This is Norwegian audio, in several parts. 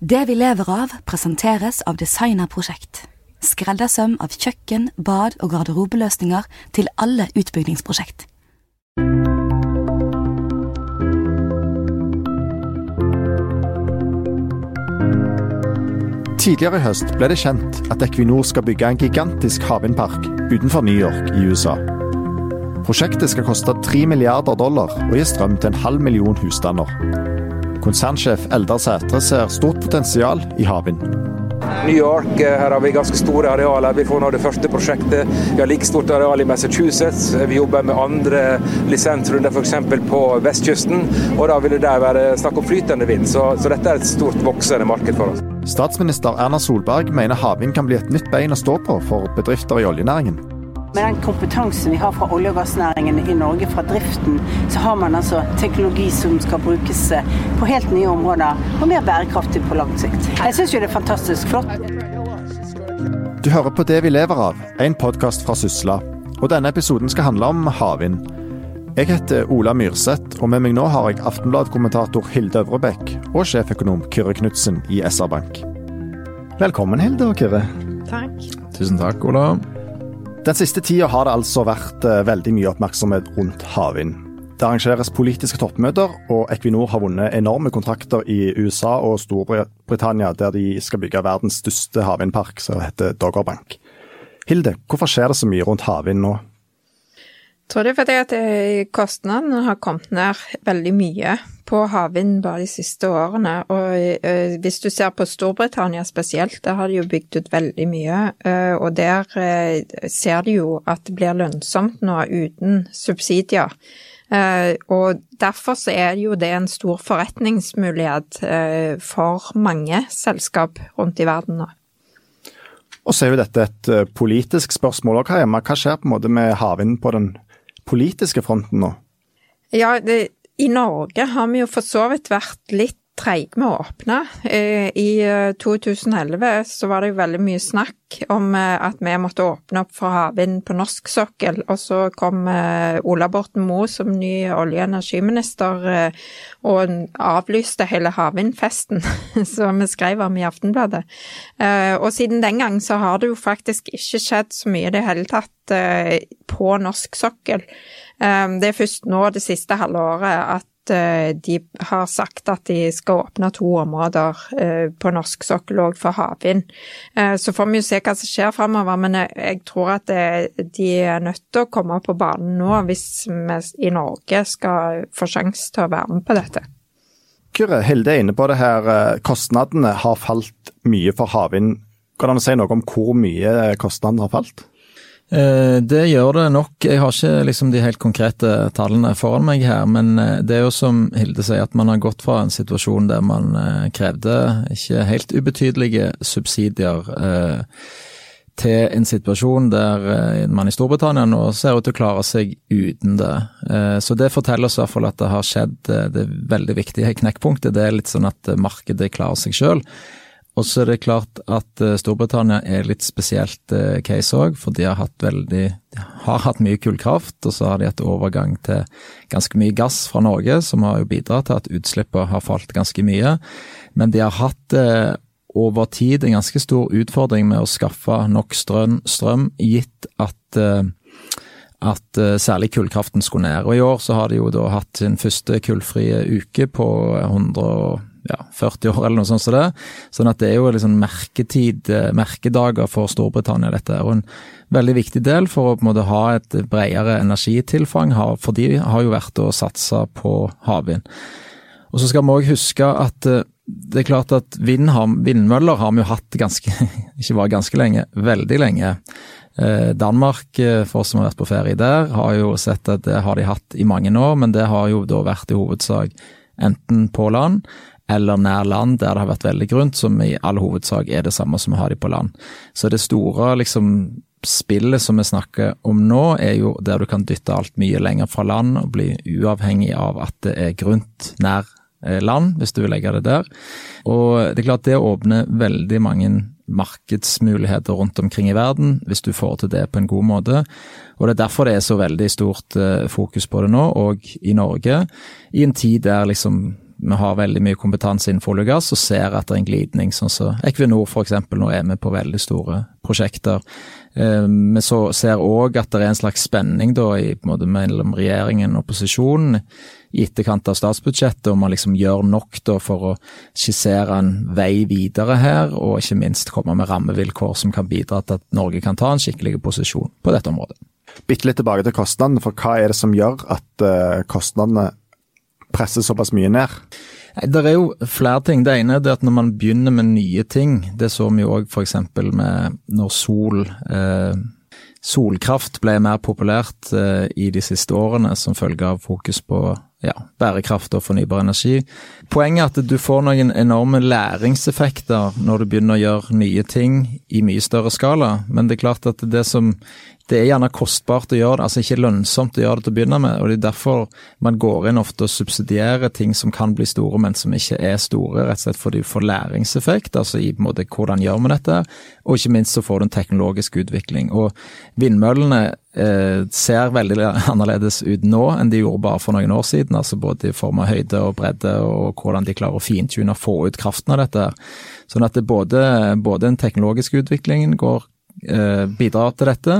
Det vi lever av, presenteres av Designerprosjekt. Skreddersøm av kjøkken, bad og garderobeløsninger til alle utbyggingsprosjekt. Tidligere i høst ble det kjent at Equinor skal bygge en gigantisk havvindpark utenfor New York i USA. Prosjektet skal koste 3 milliarder dollar og gi strøm til en halv million husstander. Konsernsjef Eldar Sætre ser stort potensial i havvind. New York, eh, her har vi ganske store arealer. Vi får nå det første prosjektet. Vi har like stort areal i Massachusetts. Vi jobber med andre lisensrunder f.eks. på vestkysten. Og da vil det der være snakk om flytende vind. Så, så dette er et stort voksende marked for oss. Statsminister Erna Solberg mener havvind kan bli et nytt bein å stå på for bedrifter i oljenæringen. Med den kompetansen vi har fra olje- og gassnæringen i Norge, fra driften, så har man altså teknologi som skal brukes eh, på helt nye områder, og mer bærekraftig på lang sikt. Jeg syns jo det er fantastisk flott. Du hører på Det vi lever av, en podkast fra Sysla. Og denne episoden skal handle om havvind. Jeg heter Ola Myrseth, og med meg nå har jeg Aftenblad-kommentator Hilde Øvrebekk og sjeføkonom Kyrre Knutsen i SR-Bank. Velkommen, Hilde og Kyrre. Takk. Tusen takk, Ola. Den siste tida har det altså vært eh, veldig mye oppmerksomhet rundt havvind. Det arrangeres politiske toppmøter, og Equinor har vunnet enorme kontrakter i USA og Storbritannia, der de skal bygge verdens største havvindpark, som heter Doggerbank. Hilde, hvorfor skjer det så mye rundt havvind nå? Jeg tror det er fordi at eh, kostnadene har kommet ned veldig mye på havvind bare de siste årene. Og uh, hvis du ser på Storbritannia spesielt, der har de jo bygd ut veldig mye. Uh, og der uh, ser de jo at det blir lønnsomt nå uten subsidier. og derfor så er jo det en stor forretningsmulighet for mange selskap rundt i verden nå. Og så er jo dette et politisk spørsmål òg, Hva skjer på en måte med havvind på den politiske fronten nå? Ja, det, i Norge har vi jo for så vidt vært litt treige med å åpne. Eh, I 2011 eh, så var det jo veldig mye snakk om eh, at vi måtte åpne opp for havvind på norsk sokkel, og så kom Ola Borten Moe som ny olje- og energiminister og avlyste hele havvindfesten som vi skrev om i Aftenbladet. Og siden den gang så har det jo faktisk ikke skjedd så mye i det hele tatt på norsk sokkel. Det er først nå det siste halvåret at eh, de har sagt at de skal åpne to områder eh, på norsk sokkel òg for havvind. Eh, så får vi jo se hva som skjer framover, men jeg tror at de er nødt til å komme på banen nå hvis vi i Norge skal få sjanse til å være med på dette. Kyrre, Hilde er inne på det her. Kostnadene har falt mye for havvind. Kan du si noe om hvor mye kostnadene har falt? Eh, det gjør det nok. Jeg har ikke liksom de helt konkrete tallene foran meg her, men eh, det er jo som Hilde sier, at man har gått fra en situasjon der man eh, krevde ikke helt ubetydelige subsidier til en situasjon der man i Storbritannia nå ser ut til å klare seg uten det. Så det forteller oss i hvert fall at det har skjedd det veldig viktige knekkpunktet. Det er litt sånn at markedet klarer seg sjøl. Og så er det klart at Storbritannia er litt spesielt case òg, for de har hatt veldig de har hatt mye kullkraft, og så har de hatt overgang til ganske mye gass fra Norge, som har jo bidratt til at utslippene har falt ganske mye. Men de har hatt over tid en ganske stor utfordring med å skaffe nok strøm, strøm gitt at, eh, at eh, særlig kullkraften skulle ned. Og I år så har de jo da hatt sin første kullfrie uke på 140 år eller noe sånt som det. Sånn at det er jo liksom merketid, eh, merkedager for Storbritannia dette. Og en veldig viktig del for å på en måte ha et bredere energitilfang, for de har jo vært å satse på havvind. Og så skal vi òg huske at det er klart at vind har, vindmøller har vi jo hatt ganske, ikke bare ganske lenge, veldig lenge. Eh, Danmark, eh, for oss som har vært på ferie der, har jo sett at det har de hatt i mange år, men det har jo da vært i hovedsak enten på land eller nær land der det har vært veldig grunt, som i all hovedsak er det samme som vi har de på land. Så det store liksom spillet som vi snakker om nå, er jo der du kan dytte alt mye lenger fra land og bli uavhengig av at det er grunt nær Eh, land, hvis du vil legge det der. Og det er klart det åpner veldig mange markedsmuligheter rundt omkring i verden, hvis du får til det på en god måte. Og det er derfor det er så veldig stort eh, fokus på det nå, og i Norge. I en tid der liksom vi har veldig mye kompetanse innenfor olje og gass, og ser at det er en glidning, sånn som så Equinor f.eks. nå er med på veldig store prosjekter. Vi vi ser òg at det er en slags spenning da, i, måte, mellom regjeringen og opposisjonen i etterkant av statsbudsjettet, om man liksom gjør nok da, for å skissere en vei videre her, og ikke minst komme med rammevilkår som kan bidra til at Norge kan ta en skikkelig posisjon på dette området. Bitte litt tilbake til kostnadene, for hva er det som gjør at uh, kostnadene presser såpass mye ned? Det er jo flere ting. Det ene er at når man begynner med nye ting, det så vi jo òg f.eks. med når sol eh, Solkraft ble mer populært eh, i de siste årene som følge av fokus på ja, bærekraft og fornybar energi. Poenget er at du får noen enorme læringseffekter når du begynner å gjøre nye ting i mye større skala, men det er klart at det som det er gjerne kostbart å gjøre det, altså ikke lønnsomt å gjøre det til å begynne med. og Det er derfor man går inn ofte og subsidierer ting som kan bli store, men som ikke er store, rett og slett fordi du får læringseffekt, altså i en måte hvordan gjør vi dette, og ikke minst så får du en teknologisk utvikling. Og vindmøllene eh, ser veldig annerledes ut nå enn de gjorde bare for noen år siden, altså både i form av høyde og bredde, og hvordan de klarer å fintune og få ut kraften av dette. Sånn at det både, både den teknologiske utviklingen går bidrar til dette,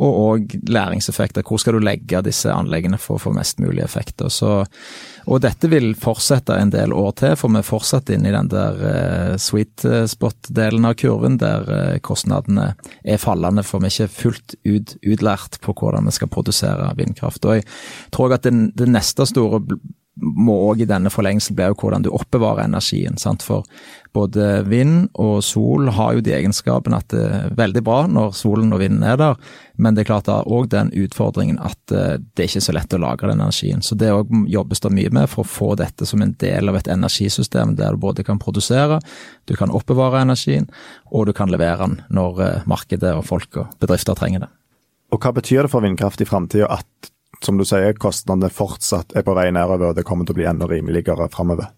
og òg læringseffekter. Hvor skal du legge disse anleggene for å få mest mulig effekter. Så, og dette vil fortsette en del år til, for vi er fortsatt inne i den der uh, sweet spot-delen av kurven, der kostnadene er fallende, for vi er ikke fullt ut utlært på hvordan vi skal produsere vindkraft. Og jeg tror at det, det neste store må òg i denne forlengelsen bli hvordan du oppbevarer energien. Sant? For både vind og sol har jo de egenskapene at det er veldig bra når solen og vinden er der, men det er klart det er òg den utfordringen at eh, det er ikke så lett å lagre den energien. Så det òg jobbes det mye med for å få dette som en del av et energisystem der du både kan produsere, du kan oppbevare energien, og du kan levere den når eh, markedet og folk og bedrifter trenger det. Og Hva betyr det for vindkraft i framtida at som du sier, kostnadene fortsatt er på vei nedover, og det kommer til å bli enda rimeligere framover.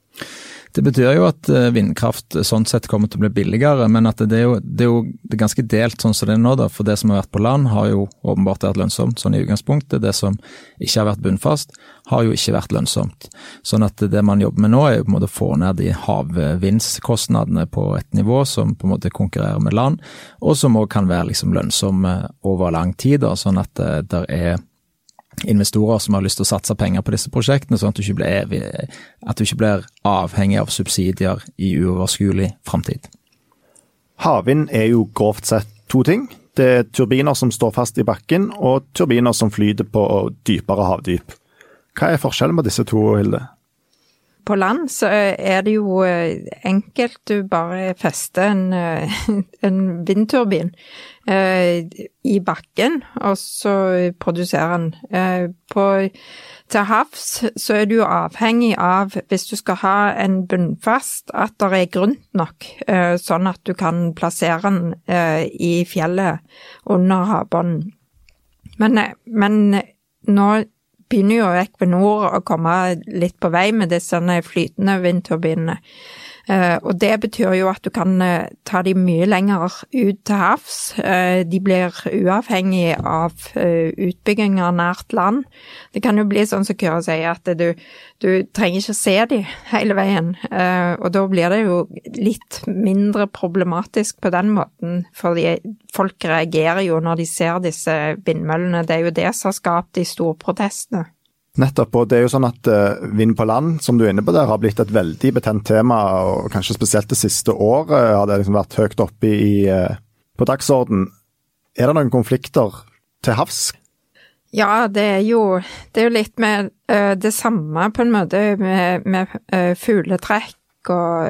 Det betyr jo at eh, vindkraft sånn sett kommer til å bli billigere, men at det er jo, det er jo ganske delt sånn som det er nå. da, For det som har vært på land har jo åpenbart vært lønnsomt sånn i utgangspunktet. Det som ikke har vært bunnfast har jo ikke vært lønnsomt. Sånn at det man jobber med nå er jo på en måte å få ned de havvindskostnadene på et nivå som på en måte konkurrerer med land, og som òg kan være liksom lønnsomme over lang tid. da, Sånn at eh, det er investorer som har lyst til å satse penger på disse prosjektene, sånn at du ikke blir, evig, du ikke blir avhengig av subsidier i uoverskuelig framtid. Havvind er jo grovt sett to ting. Det er turbiner som står fast i bakken, og turbiner som flyter på dypere havdyp. Hva er forskjellen på disse to, Hilde? På land så er det jo enkelt. Du bare fester en, en vindturbin i bakken, og så produserer den. På til havs så er du avhengig av, hvis du skal ha en bunnfast, at det er grunt nok, eh, sånn at du kan plassere den eh, i fjellet under havbunnen. Men, eh, men nå begynner jo Equinor å komme litt på vei med disse flytende vindturbinene. Eh, og det betyr jo at du kan eh, ta de mye lenger ut til havs. Eh, de blir uavhengig av utbygginger nært land. Det kan jo bli sånn som Kyrre sier, at du, du, trenger ikke se de hele veien. Og da blir det jo litt mindre problematisk på den måten, fordi folk reagerer jo når de ser disse vindmøllene. Det er jo det som har skapt de store protestene. Nettopp. og det er jo sånn at uh, Vind på land, som du er inne på der, har blitt et veldig betent tema. og Kanskje spesielt det siste året har det liksom vært høyt oppe i, uh, på dagsorden. Er det noen konflikter til havs? Ja, det er jo, det er jo litt med uh, det samme på en måte med, med fugletrekk og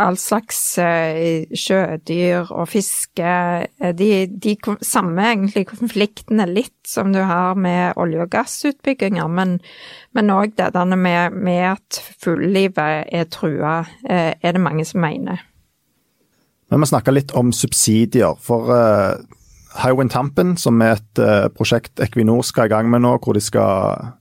all slags uh, sjødyr og fiske. Eh, de, de samme egentlig konfliktene litt som du har med olje- og gassutbygginger, men òg det der med, med at fuglelivet er trua, uh, er det mange som mener. Men vi snakke litt om subsidier. For uh, Hywind Tampen, som er et uh, prosjekt Equinor skal i gang med nå, hvor de skal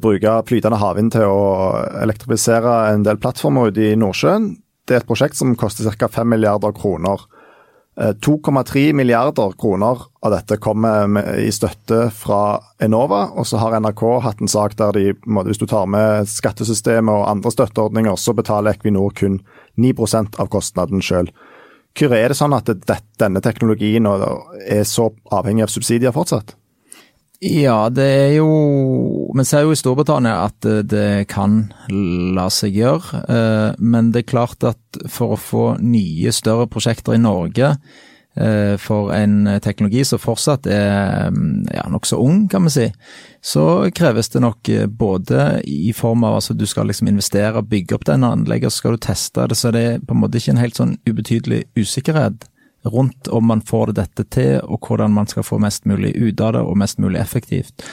bruke flytende havvind til å elektrifisere en del plattformer ute i Nordsjøen. Det er et prosjekt som koster ca. 5 milliarder kroner. 2,3 eh, milliarder kroner av dette kommer i støtte fra Enova. Og så har NRK hatt en sak der de, hvis du tar med skattesystemet og andre støtteordninger, så betaler Equinor kun 9 av kostnaden sjøl. Kyrre, er det sånn at denne teknologien er så avhengig av subsidier fortsatt? Ja, det er jo Vi ser jo i Storbritannia at det kan la seg gjøre. Eh, men det er klart at for å få nye, større prosjekter i Norge eh, for en teknologi som fortsatt er mm, ja, nokså ung, kan vi si, så kreves det nok eh, både i form av altså du skal liksom investere, bygge opp denne anlegget, så skal du teste det, så det er på en måte ikke en helt sånn ubetydelig usikkerhet rundt om man får dette til, og hvordan man skal få mest mulig ut av det, og mest mulig effektivt.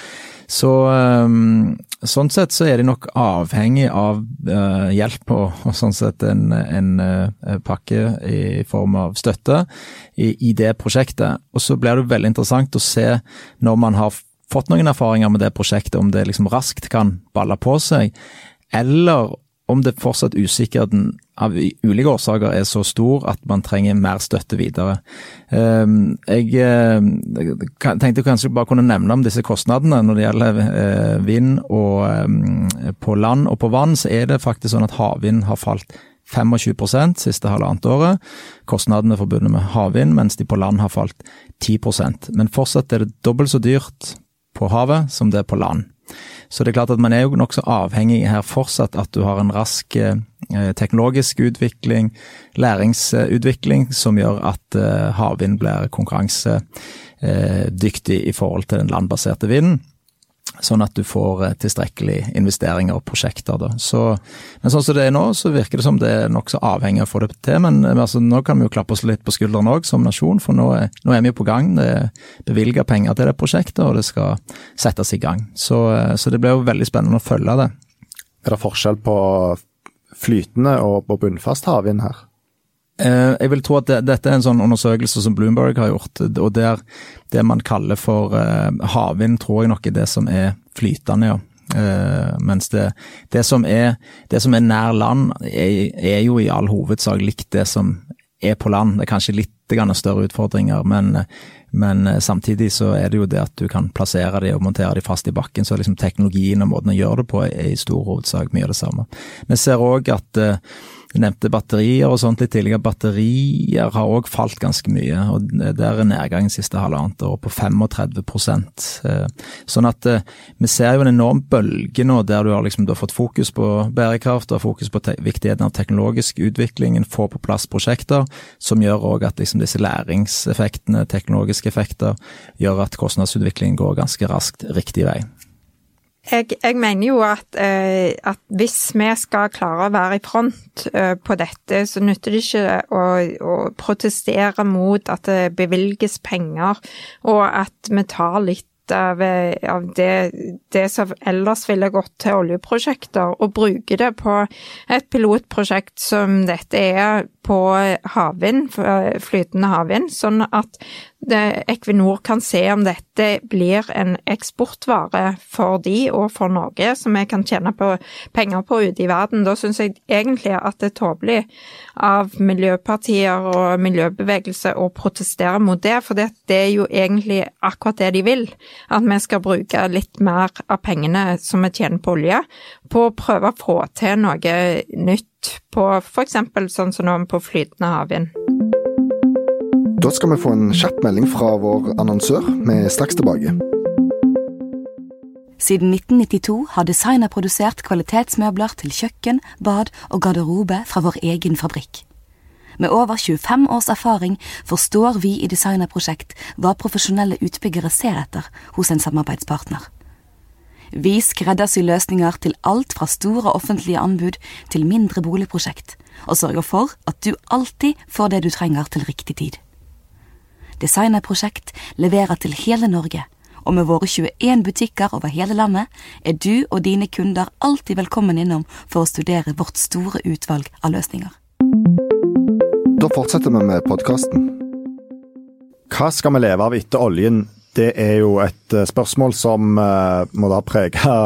Så um, sånn sett så er de nok avhengig av uh, hjelp og, og, sånn sett en, en uh, pakke i form av støtte i, i, det prosjektet. Og så blir det veldig interessant å se når man har fått noen erfaringer med det prosjektet, om det liksom raskt kan balle på seg, eller om det fortsatt usikkerheten av ulike årsaker er så stor at man trenger mer støtte videre. Ehm, jeg eh, tenkte kanskje bare kunne nevne om disse kostnadene når det gjelder eh, vind. og ehm, På land og på vann så er det faktisk sånn at havvind har falt 25% siste halvannet året. Kostnadene forbundet med havvind, mens de på land har falt 10% Men fortsatt er det dobbelt så dyrt på havet som det er på land. Så det er klart at man er jo nokså avhengig her fortsatt at du har en rask eh, teknologisk utvikling, læringsutvikling, som gjør at eh, havvind blir konkurransedyktig i forhold til den landbaserte vinden sånn at du får eh, tilstrekkelig investeringer og prosjekter. Da. Så, men sånn som det er nå, så virker det som det er nokså avhengig av å få det til. Men altså, nå kan vi jo klappe oss litt på skuldrene òg, som nasjon, for nå er, nå er, vi jo på gang. Det er bevilga penger til det prosjektet, og det skal settes i gang. Så, eh, så det blir jo veldig spennende å følge det. Er det forskjell på flytende og på bunnfast havvind her? Eh, jeg vil tro at det, dette er en sånn undersøkelse som Bloomberg har gjort. og der Det man kaller for eh, havvind, tror jeg nok er det som er flytende, ja. Uh, mens det, det, som er, det, som er, nær land, er, er, jo i all hovedsak likt det som er på land. Det er kanskje litt større utfordringer, men, men samtidig så er det jo det at du kan plassere de og montere de fast i bakken. Så liksom teknologien og måten å gjøre det på er i stor hovedsak mye av det samme. Vi ser òg at uh, du nevnte batterier og sånt litt tidligere. Batterier har òg falt ganske mye, og der er nedgangen siste halvannet år på 35 eh, Sånn at eh, vi ser jo en enorm bølge nå der du har, liksom, du har fått fokus på bærekraft, du har fokus på viktigheten av teknologisk utvikling, få på plass prosjekter, som gjør òg at liksom, disse læringseffektene, teknologiske effekter, gjør at kostnadsutviklingen går ganske raskt riktig vei. Jeg, jeg, mener jo at, eh, at, hvis vi skal klare å være i front eh, på dette, så nytter det ikke å, å, protestere mot at det bevilges penger, og at vi tar litt av, av det, det, som ellers ville gått til oljeprosjekter, og bruke det på et pilotprosjekt som dette er på havvind, flytende havvind, sånn at Equinor kan se om dette blir en eksportvare for de og for Norge, som vi kan tjene på penger på ute i verden. Da syns jeg egentlig at det er tåpelig av miljøpartier og miljøbevegelse å protestere mot det, for det er jo egentlig akkurat det de vil. At vi skal bruke litt mer av pengene som vi tjener på olje, på å prøve å få til noe nytt på f.eks. sånn som nå på flytende havvind. Da skal vi få en kjapp melding fra vår annonsør. Vi er straks tilbake. Siden 1992 har designer produsert kvalitetsmøbler til kjøkken, bad og garderobe fra vår egen fabrikk. Med over 25 års erfaring forstår vi i Designerprosjekt hva profesjonelle utbyggere ser etter hos en samarbeidspartner. Vi skreddersyr løsninger til alt fra store offentlige anbud til mindre boligprosjekt, og sørger for at du alltid får det du trenger til riktig tid. Designerprosjekt leverer til hele Norge, og med våre 21 butikker over hele landet er du og dine kunder alltid velkommen innom for å studere vårt store utvalg av løsninger. Da fortsetter vi med podkasten. Hva skal vi leve av etter oljen? Det er jo et eh, spørsmål som uh, må da prege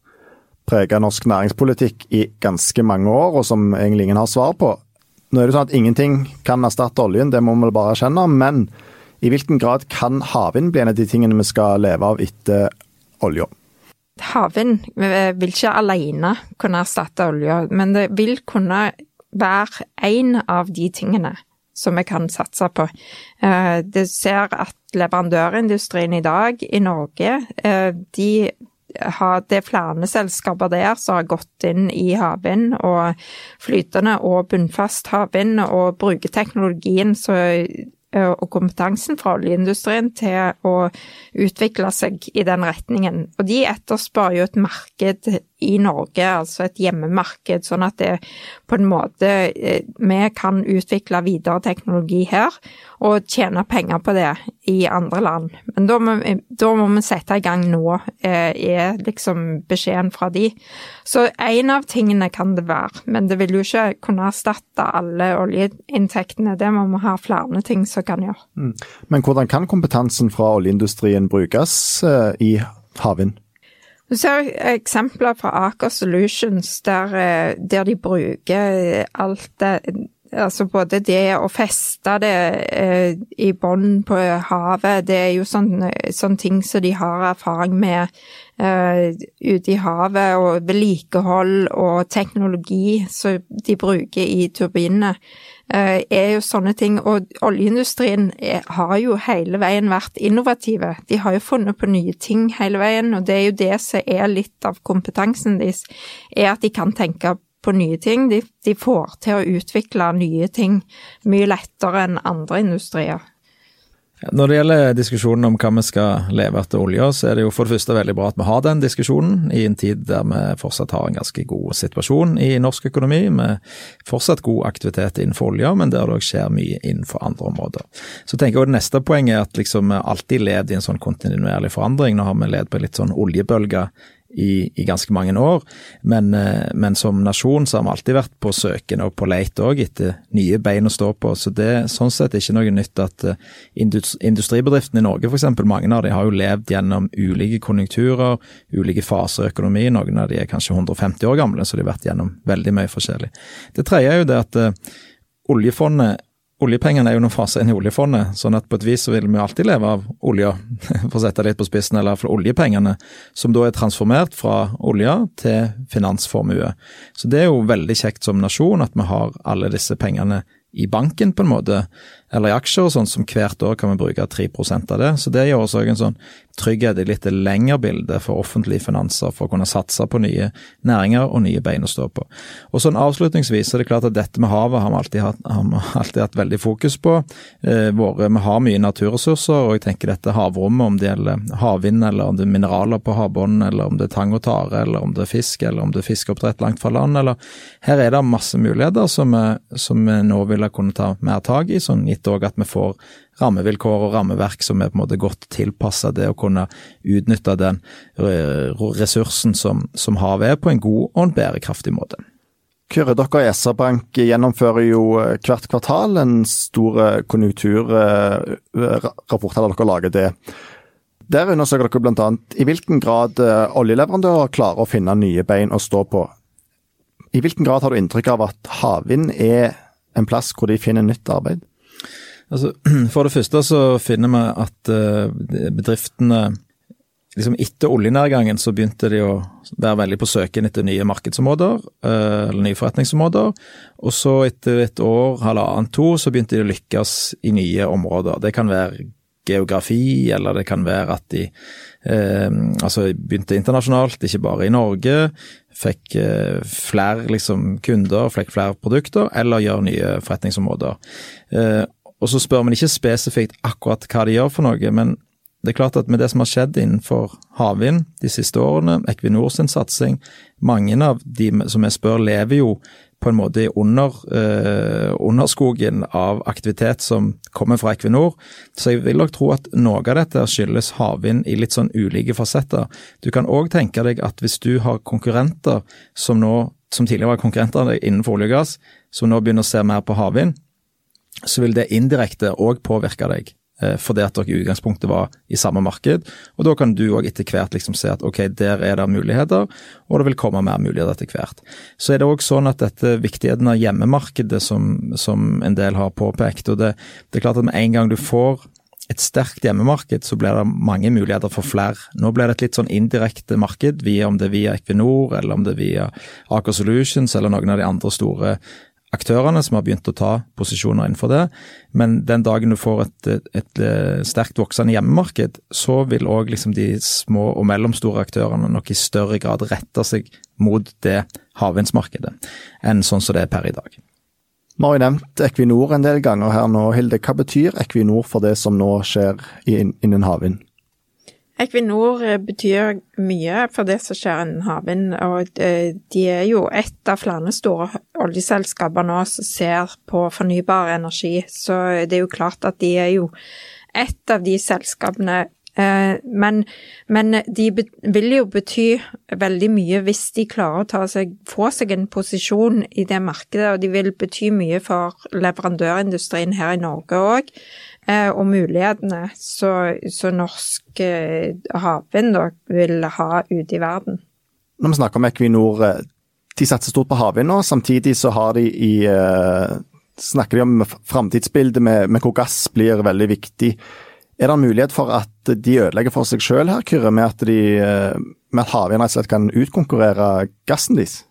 prege norsk næringspolitikk i ganske mange år, og som egentlig ingen har svar på. Nå er det sånn at Ingenting kan erstatte oljen, det må vi bare erkjenne. Men i hvilken grad kan havvind bli en av de tingene vi skal leve av etter olja? Havvind vil ikke alene kunne erstatte olja, men det vil kunne være en av de tingene som vi kan satse på. Eh, du ser at leverandørindustrien i dag i Norge, eh, de har, det er flere selskaper der som har gått inn i havvind og flytende og bunnfast havvind og bruker teknologien som og kompetansen fra oljeindustrien til å utvikle seg i den retningen. Og de etterspør jo et marked i Norge, altså et hjemmemarked, sånn at det på en måte eh, vi kan utvikle videre teknologi her og tjene penger på det i andre land. Men da må, da må vi sette i gang nå, eh, er liksom beskjeden fra de. Så en av tingene kan det være, men det vil jo ikke kunne erstatte alle oljeinntektene. Det må vi ha flere ting som kan gjøre. Mm. Men hvordan kan kompetansen fra oljeindustrien brukes eh, i havvind? Du ser eksempler fra Aker Solutions der, eh, der de bruker alt det Altså både det å feste det eh, i bånn på havet, det er jo sånne, sånne ting som de har erfaring med eh, ute i havet, og vedlikehold og teknologi som de bruker i turbinene. Eh, er jo sånne ting. Og oljeindustrien er, har jo hele veien vært innovative. De har jo funnet på nye ting hele veien, og det er jo det som er litt av kompetansen deres, er at de kan tenke på nye ting. De, de får til å utvikle nye ting mye lettere enn andre industrier. Når det gjelder diskusjonen om hva vi skal leve etter olja, så er det jo for det første veldig bra at vi har den diskusjonen i en tid der vi fortsatt har en ganske god situasjon i norsk økonomi, med fortsatt god aktivitet innenfor olja, men der det òg skjer mye innenfor andre områder. Så tenker jeg også Det neste poenget er at liksom vi alltid levd i en sånn kontinuerlig forandring. Nå har vi levd på litt sånn oljebølge i, i, ganske mange år. Men, eh, men, som nasjon så har vi alltid vært på søken og på leit òg etter nye bein å stå på. Så det er sånn sett ikke noe nytt at eh, industribedriftene i Norge f.eks., mange av de har jo levd gjennom ulike konjunkturer, ulike faser i økonomien. Noen av de er kanskje 150 år gamle, så de har vært gjennom veldig mye forskjellig. Det tredje er jo det at uh, oljefondet Oljepengene er jo noen faser inn i oljefondet, sånn at på et vis så vil vi alltid leve av olja, for å sette det litt på spissen, eller for oljepengene, som da er transformert fra olja til finansformue. Så det er jo veldig kjekt som nasjon at vi har alle disse pengene i banken, på en måte, eller i aksjer og sånn, som hvert år kan vi bruke 3% av det. Så det gir oss en sånn trygghet i litt lengre bilde for offentlige finanser, for å kunne satse på nye næringer og nye bein å stå på. Og sånn Avslutningsvis er det klart at dette med havet har vi alltid hatt, har alltid hatt veldig fokus på. Eh, våre, vi har mye naturressurser, og jeg tenker dette havrommet, om det gjelder havvind, eller om det er mineraler på havbunnen, eller om det er tang og tare, eller om det er fisk, eller om det er fiskeoppdrett langt fra land, eller Her er det masse muligheter som vi, som vi nå ville kunne ta mer tak i, sånn gitt òg at vi får rammevilkår og rammeverk som er på en måte godt tilpassa det å kunne utnytte den eh, ressursen som, som havet er, på en god og en bærekraftig måte. Kyrre, dere i SR-Bank gjennomfører jo eh, hvert kvartal en stor eh, konjunkturrapport, eller dere lager det. Der undersøker dere bl.a. i hvilken grad oljeleverandører klarer å finne nye bein å stå på. I hvilken grad har du inntrykk av at havvind er en plass hvor de finner nytt arbeid? Altså, for det første så finner vi at uh, bedriftene liksom Etter oljenedgangen så begynte de å være veldig på søken etter nye markedsområder, uh, eller nye forretningsområder. Og så etter et år, halvannet, to, så begynte de å lykkes i nye områder. Det kan være geografi, eller det kan være at de eh, altså begynte internasjonalt, ikke bare i Norge. Fikk eh, flere liksom, kunder, fikk flere produkter, eller gjør nye forretningsområder. Eh, og så spør man ikke spesifikt akkurat hva de gjør for noe, men det er klart at med det som har skjedd innenfor havvind de siste årene, Equinor sin satsing, mange av de som jeg spør, lever jo på en måte under eh, underskogen av aktivitet som kommer fra Equinor. Så jeg vil nok tro at noe av dette skyldes havvind i litt sånn ulike fasetter. Du kan òg tenke deg at hvis du har konkurrenter som nå, som tidligere var konkurrenter innenfor olje og gass, som nå begynner å se mer på havvind, så vil det indirekte òg påvirke deg. Eh, fordi at dere i utgangspunktet var i samme marked. Og da kan du òg etter hvert liksom se at ok, der er det muligheter, og det vil komme mer muligheter etter hvert. Så er det òg sånn at dette viktigheten av hjemmemarkedet som, som en del har påpekt, og det, det er klart at med en gang du får et sterkt hjemmemarked, så blir det mange muligheter for flere. Nå blir det et litt sånn indirekte marked, via om det er via Equinor, eller om det er via Aker Solutions, eller noen av de andre store aktørene som har begynt å ta posisjoner innenfor det. Men den dagen du får et, et, et sterkt voksende hjemmemarked, så vil òg liksom de små og mellomstore aktørene nok i større grad rette seg mot det havvindsmarkedet enn sånn som det er per i dag. Vi har jo nevnt Equinor en del ganger her nå, Hilde. Hva betyr Equinor for det som nå skjer innen havvind? Equinor eh, betyr mye for det som skjer innen havvind, og eh, de er jo et av flere store oljeselskaper nå som ser på fornybar energi, så det er jo klart at de er jo et av de selskapene. Eh, men, men de vil jo bety veldig mye hvis de klarer å seg, få seg en posisjon i det markedet, og de vil bety mye for leverandørindustrien her i Norge òg. Eh, og mulighetene som norsk eh, havvind vil ha ute i verden. Når vi snakker om Equinor, eh, de satser stort på havvind nå. Samtidig så har de i snakker de om framtidsbildet med, med, hvor gass blir veldig viktig. Er det en mulighet for at de ødelegger for seg sjøl her, Kyrre, med at, de, at havvind rett og slett kan utkonkurrere gassen deres?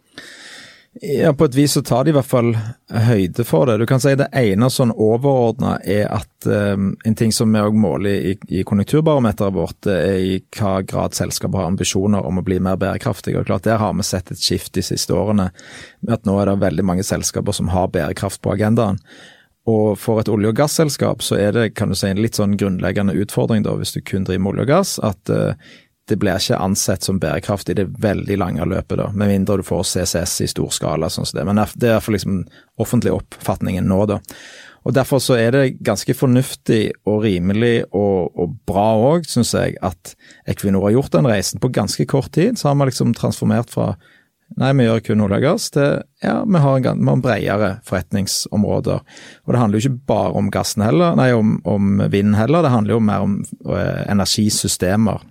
Ja, på et vis så tar de i hvert fall høyde for det. Du kan si det ene sånn overordna er at um, en ting som vi òg måler i, i konjunkturbarometeret vårt, er i hva grad selskapet har ambisjoner om å bli mer bærekraftige. Og klart Der har vi sett et skift de siste årene. med at Nå er det veldig mange selskaper som har bærekraft på agendaen. Og for et olje- og gasselskap så er det kan du si, en litt sånn grunnleggende utfordring, da, hvis du kun driver med olje og gass, at uh, det blir ikke ansett som bærekraft i det veldig lange løpet, da, med mindre du får CCS i stor skala. sånn som det. Men det er iallfall liksom offentlig oppfatningen nå, da. Og Derfor så er det ganske fornuftig og rimelig og, og bra òg, syns jeg, at Equinor har gjort den reisen. På ganske kort tid så har vi liksom transformert fra Nei, vi gjør kun olje og gass. Det, ja, vi har, en, vi har bredere forretningsområder. Og det handler jo ikke bare om gassen heller, nei, om, om vind heller. Det handler jo mer om ø, energisystemer eh,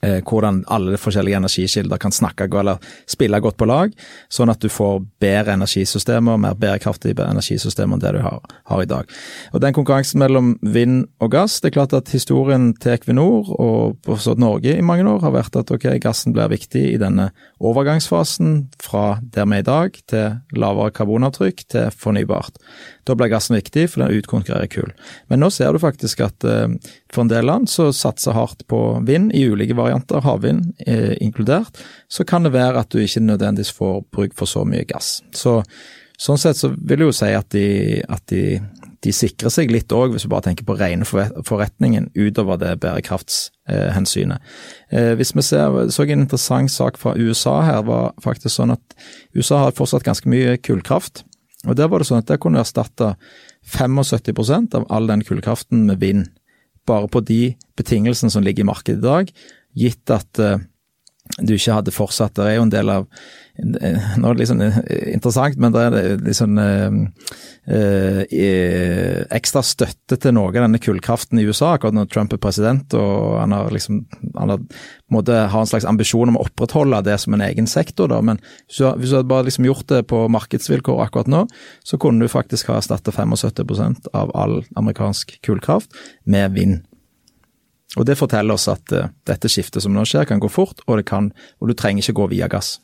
hvordan alle forskjellige energikilder kan snakke eller spille godt på lag, sånn at du får bedre energisystemer, mer bærekraftige energisystemer enn det du har, har, i dag. Og Den konkurransen mellom vind og gass, det er klart at historien til Equinor og Norge i mange år har vært at ok, gassen blir viktig i denne overgangsfasen fra der vi er i dag til lavere karbonavtrykk til fornybart. Da blir gassen viktig, for den utkonkurrerer kull. Men nå ser du faktisk at eh, for en del land så satser hardt på vind i ulike varianter, havvind eh, inkludert. Så kan det være at du ikke nødvendigvis får bruk for så mye gass. Så Sånn sett så vil jeg jo si at de, at de, de sikrer seg litt òg, hvis du bare tenker på rene forretningen utover det bærekraftshensynet. Eh, hvis vi ser, så en interessant sak fra USA her, var faktisk sånn at USA har fortsatt ganske mye kullkraft. Og Der var det sånn at der kunne du erstatte 75% av all den kullkraften med vind. Bare på de betingelsene som ligger i markedet i dag, gitt at uh, du ikke hadde fortsatt. Det er jo en del av Nå er det liksom interessant, men det er liksom uh, ekstra støtte til noe av denne kullkraften i USA akkurat når Trump er president, og han har liksom han har, måtte ha en slags ambisjon om å opprettholde det som en egen sektor, da. Men hvis du, hvis du hadde bare liksom gjort det på markedsvilkår akkurat nå, så kunne du faktisk ha erstattet 75% av all amerikansk kullkraft med vind. Og Det forteller oss at uh, dette skiftet som nå skjer, kan gå fort, og, kan, og du trenger ikke gå via gass.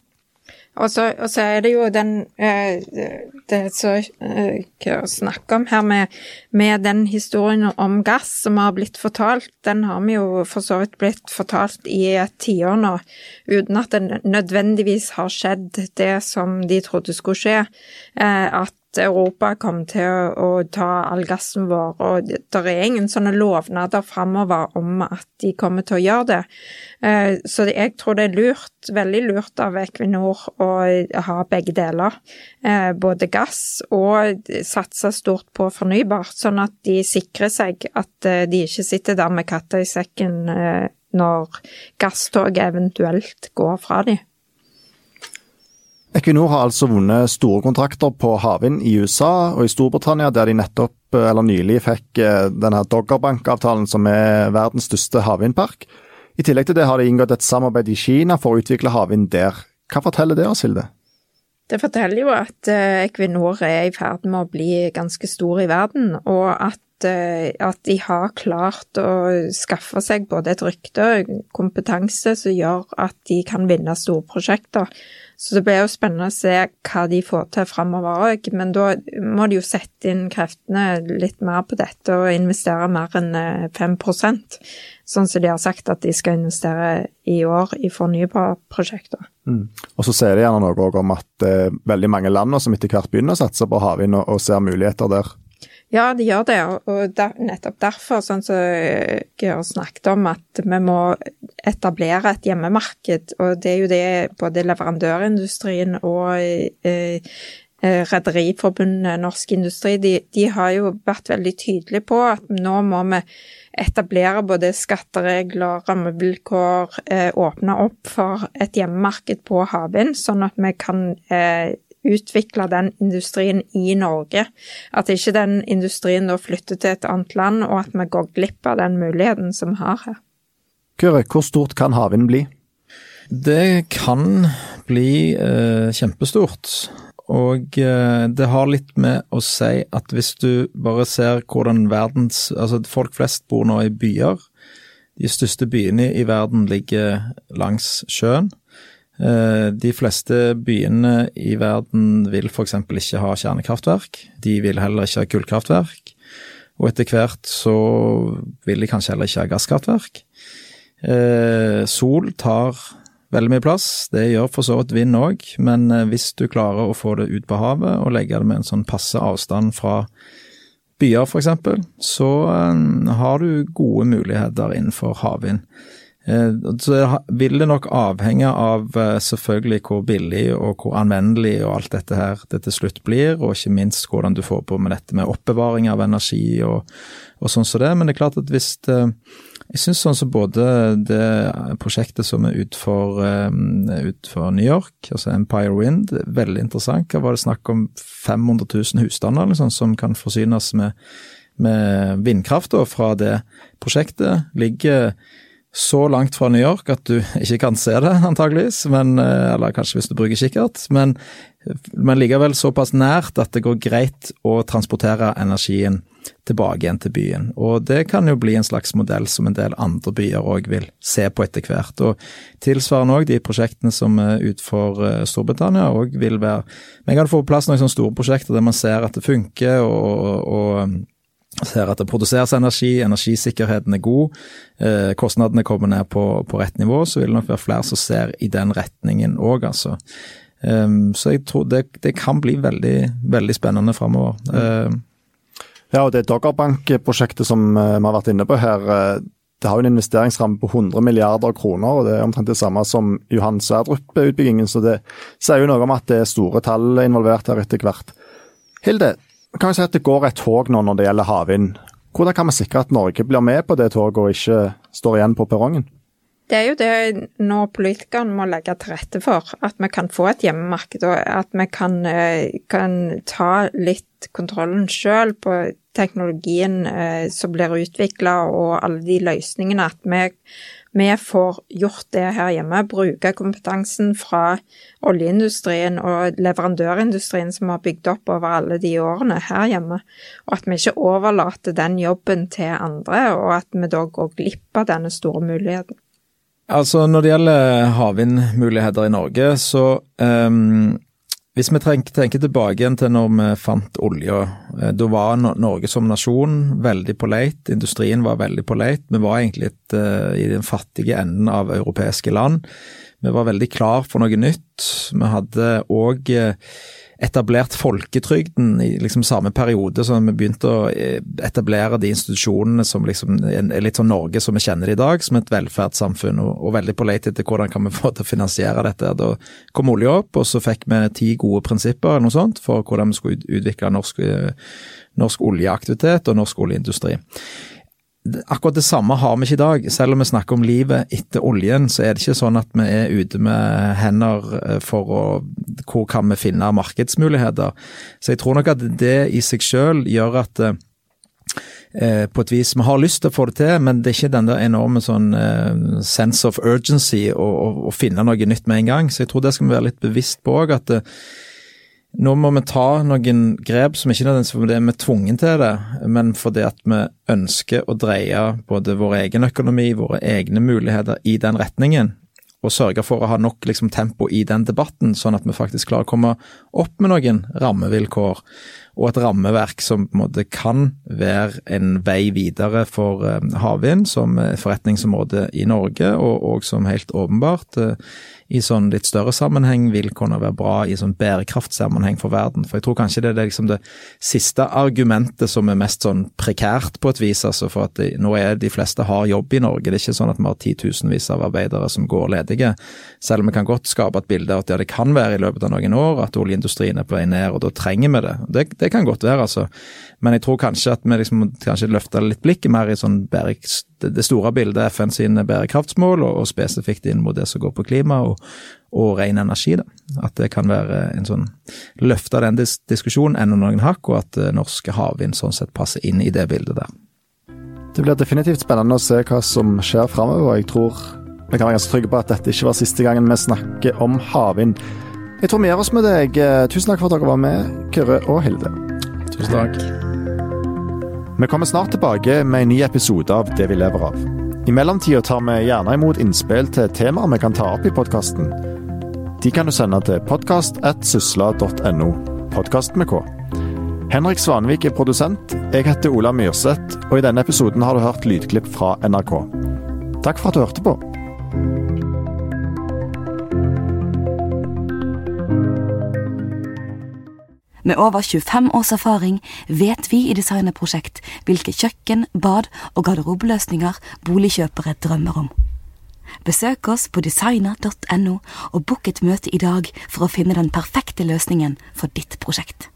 Og så, og så er det jo den eh, Det som jeg snakker om her, med, med, den historien om gass som har blitt fortalt, den har vi jo for så vidt blitt fortalt i et tiår nå, uten at det nødvendigvis har skjedd det som de trodde skulle skje. At Europa kommer til å, ta all gassen vår, og det er ingen sånne lovnader framover om at de kommer til å gjøre det. Eh, så jeg tror det er lurt, veldig lurt av Equinor å ha begge deler. Eh, både gass og satse stort på fornybart, sånn at de sikrer seg at eh, de ikke sitter der med katta i sekken når gasstoget eventuelt går fra dem. Equinor har altså vunnet store kontrakter på havvind i USA og i Storbritannia, der de nettopp, eller nylig, fikk eh, denne Doggerbank-avtalen, som er verdens største havvindpark. I tillegg til det har de inngått et samarbeid i Kina for å utvikle havvind der. Hva forteller det oss, Hilde? Det forteller jo at eh, Equinor er i ferd med å bli ganske stor i verden, og at at, de har klart å skaffe seg både et rykte og kompetanse som gjør at de kan vinne store prosjekter. Så det blir jo spennende å se hva de får til framover òg, men da må de jo sette inn kreftene litt mer på dette og investere mer enn 5 eh, sånn som de har sagt at de skal investere i år i fornybarprosjekter. Mm. Og så ser de gjerne noe om at eh, veldig mange land som etter hvert begynner å satse på havvind og, og ser muligheter der. Ja, de gjør det, og der, nettopp derfor, sånn som jeg har snakket om, at vi må etablere et hjemmemarked. Og det er jo det både leverandørindustrien og eh, eh, Rederiforbundet Norsk Industri, de, de, har jo vært veldig tydelige på at nå må vi etablere både skatteregler, rammevilkår, eh, åpne opp for et hjemmemarked på havvind, sånn at vi kan eh, utvikle den industrien i Norge. At ikke den industrien da flytter til et annet land, og at vi går glipp av den muligheten som vi har her. Køre, hvor stort kan havvind bli? Det kan bli eh, kjempestort. Og eh, det har litt med å si at hvis du bare ser hvordan verdens Altså folk flest bor nå i byer. De største byene i verden ligger langs sjøen. Eh, de fleste byene i verden vil f.eks. ikke ha kjernekraftverk. De vil heller ikke ha kullkraftverk. Og etter hvert så vil de kanskje heller ikke ha gasskraftverk. Eh, sol tar veldig mye plass, det gjør for så vidt vind òg, men eh, hvis du klarer å få det ut på havet og legge det med en sånn passe avstand fra byer f.eks., så har du gode muligheter innenfor havvind. Eh, så vil det nok avhenge av eh, selvfølgelig hvor billig og hvor anvendelig og alt dette her det til slutt blir, og ikke minst hvordan du får på med dette med oppbevaring av energi og, og sånn som det. Men det er klart at hvis det, Jeg syns sånn som både det prosjektet som er utfor ut for New York, altså Empire Wind, veldig interessant. Hva var det snakk om 500 000 husstander liksom, som kan forsynes med, med vindkraft da, fra det prosjektet. ligger så langt fra New York at du ikke kan se det, antageligvis, men, eller kanskje hvis du bruker kikkert. Men, men likevel såpass nært at det går greit å transportere energien tilbake igjen til byen. Og det kan jo bli en slags modell som en del andre byer òg vil se på etter hvert. Og tilsvarende òg de prosjektene som er utenfor Storbritannia òg vil være Vi kan få på plass noen sånne store prosjekter der man ser at det funker, og, og ser at det produseres energi, energisikkerheten er god, eh, kostnadene kommer ned på, på, rett nivå, så vil det nok være flere som ser i den retningen òg, altså. Um, så jeg tror det, det, kan bli veldig, veldig spennende framover. Um, ja, og det Doggerbank-prosjektet som uh, vi har vært inne på her, uh, det har jo en investeringsramme på 100 milliarder kroner, og det er omtrent det samme som Johan Sverdrup-utbyggingen, så det sier jo noe om at det er store tall involvert her etter hvert. Hilde, kan vi si at det går et tog nå når det gjelder havvind. Hvordan kan vi sikre at Norge blir med på det toget og ikke står igjen på perrongen? Det er jo det når politikerne må legge til rette for, at vi kan få et hjemmemarked, og at vi kan, eh, kan ta litt kontrollen sjøl på teknologien eh, som blir utvikla og alle de løsningene. At vi vi får gjort det her hjemme, bruke kompetansen fra oljeindustrien og leverandørindustrien som har bygd opp over alle de årene her hjemme, og at vi ikke overlater den jobben til andre, og at vi da går glipp av denne store muligheten. Altså Når det gjelder havvindmuligheter i Norge, så um, hvis vi tenker tilbake igjen til når vi fant olja, eh, da var Norge som nasjon veldig på leit, industrien var veldig på leit. Vi var egentlig litt uh, i den fattige enden av europeiske land. Vi var veldig klar for noe nytt. Vi hadde òg etablert folketrygden i liksom samme periode som vi begynte å eh, etablere de institusjonene som liksom er litt sånn Norge som vi kjenner det i dag, som et velferdssamfunn, og, og veldig på leit etter hvordan kan vi få til å finansiere dette. Da kom olja opp, og så fikk vi ti gode prinsipper eller noe sånt for hvordan vi skulle utvikle norsk, eh, norsk oljeaktivitet og norsk oljeindustri akkurat det samme har vi ikke i dag. Selv om vi snakker om livet etter oljen, så er det ikke sånn at vi er ute med hender eh, for å Hvor kan vi finne markedsmuligheter? Så jeg tror nok at det i seg selv gjør at eh, på et vis Vi har lyst til å få det til, men det er ikke den der enorme sånn eh, sense of urgency å, å, å, finne noe nytt med en gang. Så jeg tror det skal vi være litt bevisst på òg. At eh, nå må vi ta noen grep som ikke nødvendigvis fordi vi er tvungen til det, men fordi at vi ønsker å dreie både vår egen økonomi, våre egne muligheter i den retningen, og sørge for å ha nok liksom, tempo i den debatten, sånn at vi faktisk klarer å komme opp med noen rammevilkår og et rammeverk som på en måte kan være en vei videre for eh, havvind som forretningsområde i Norge, og, og som helt åpenbart eh, i sånn litt større sammenheng vil kunne være bra i sånn bærekraftsammenheng for verden. For jeg tror kanskje det er liksom det siste argumentet som er mest sånn prekært på et vis, altså for at de, nå er de fleste har jobb i Norge. Det er ikke sånn at vi har titusenvis av arbeidere som går ledige. Selv om vi kan godt skape et bilde av at ja, det kan være i løpet av noen år at oljeindustrien er på vei ned, og da trenger vi det. Det, det kan godt være, altså. Men jeg tror kanskje at vi liksom kanskje løfter litt blikket mer i sånn det store bildet FN sine bærekraftsmål, og, og, spesifikt inn mot det som går på klima og, og ren energi. da. At det kan være en sånn løfte den dis diskusjonen enda noen hakk, og at uh, norske havvind sånn sett passer inn i det bildet der. Det blir definitivt spennende å se hva som skjer framover, og jeg tror vi kan være ganske trygge på at dette ikke var siste gangen vi snakker om havvind. Jeg tror vi gjør oss med deg. Tusen takk for at dere var med, Kyrre og Hilde. Tusen takk. Vi kommer snart tilbake med en ny episode av Det vi lever av. I mellomtida tar vi gjerne imot innspill til temaer vi kan ta opp i podkasten. De kan du sende til podkast.sysla.no. Podkast med K. Henrik Svanvik er produsent. Jeg heter Ola Myrseth, og i denne episoden har du hørt lydklipp fra NRK. Takk for at du hørte på. Med over 25 års erfaring vet vi i Designerprosjekt hvilke kjøkken, bad og garderobeløsninger boligkjøpere drømmer om. Besøk oss på designer.no og book et møte i dag for å finne den perfekte løsningen for ditt prosjekt.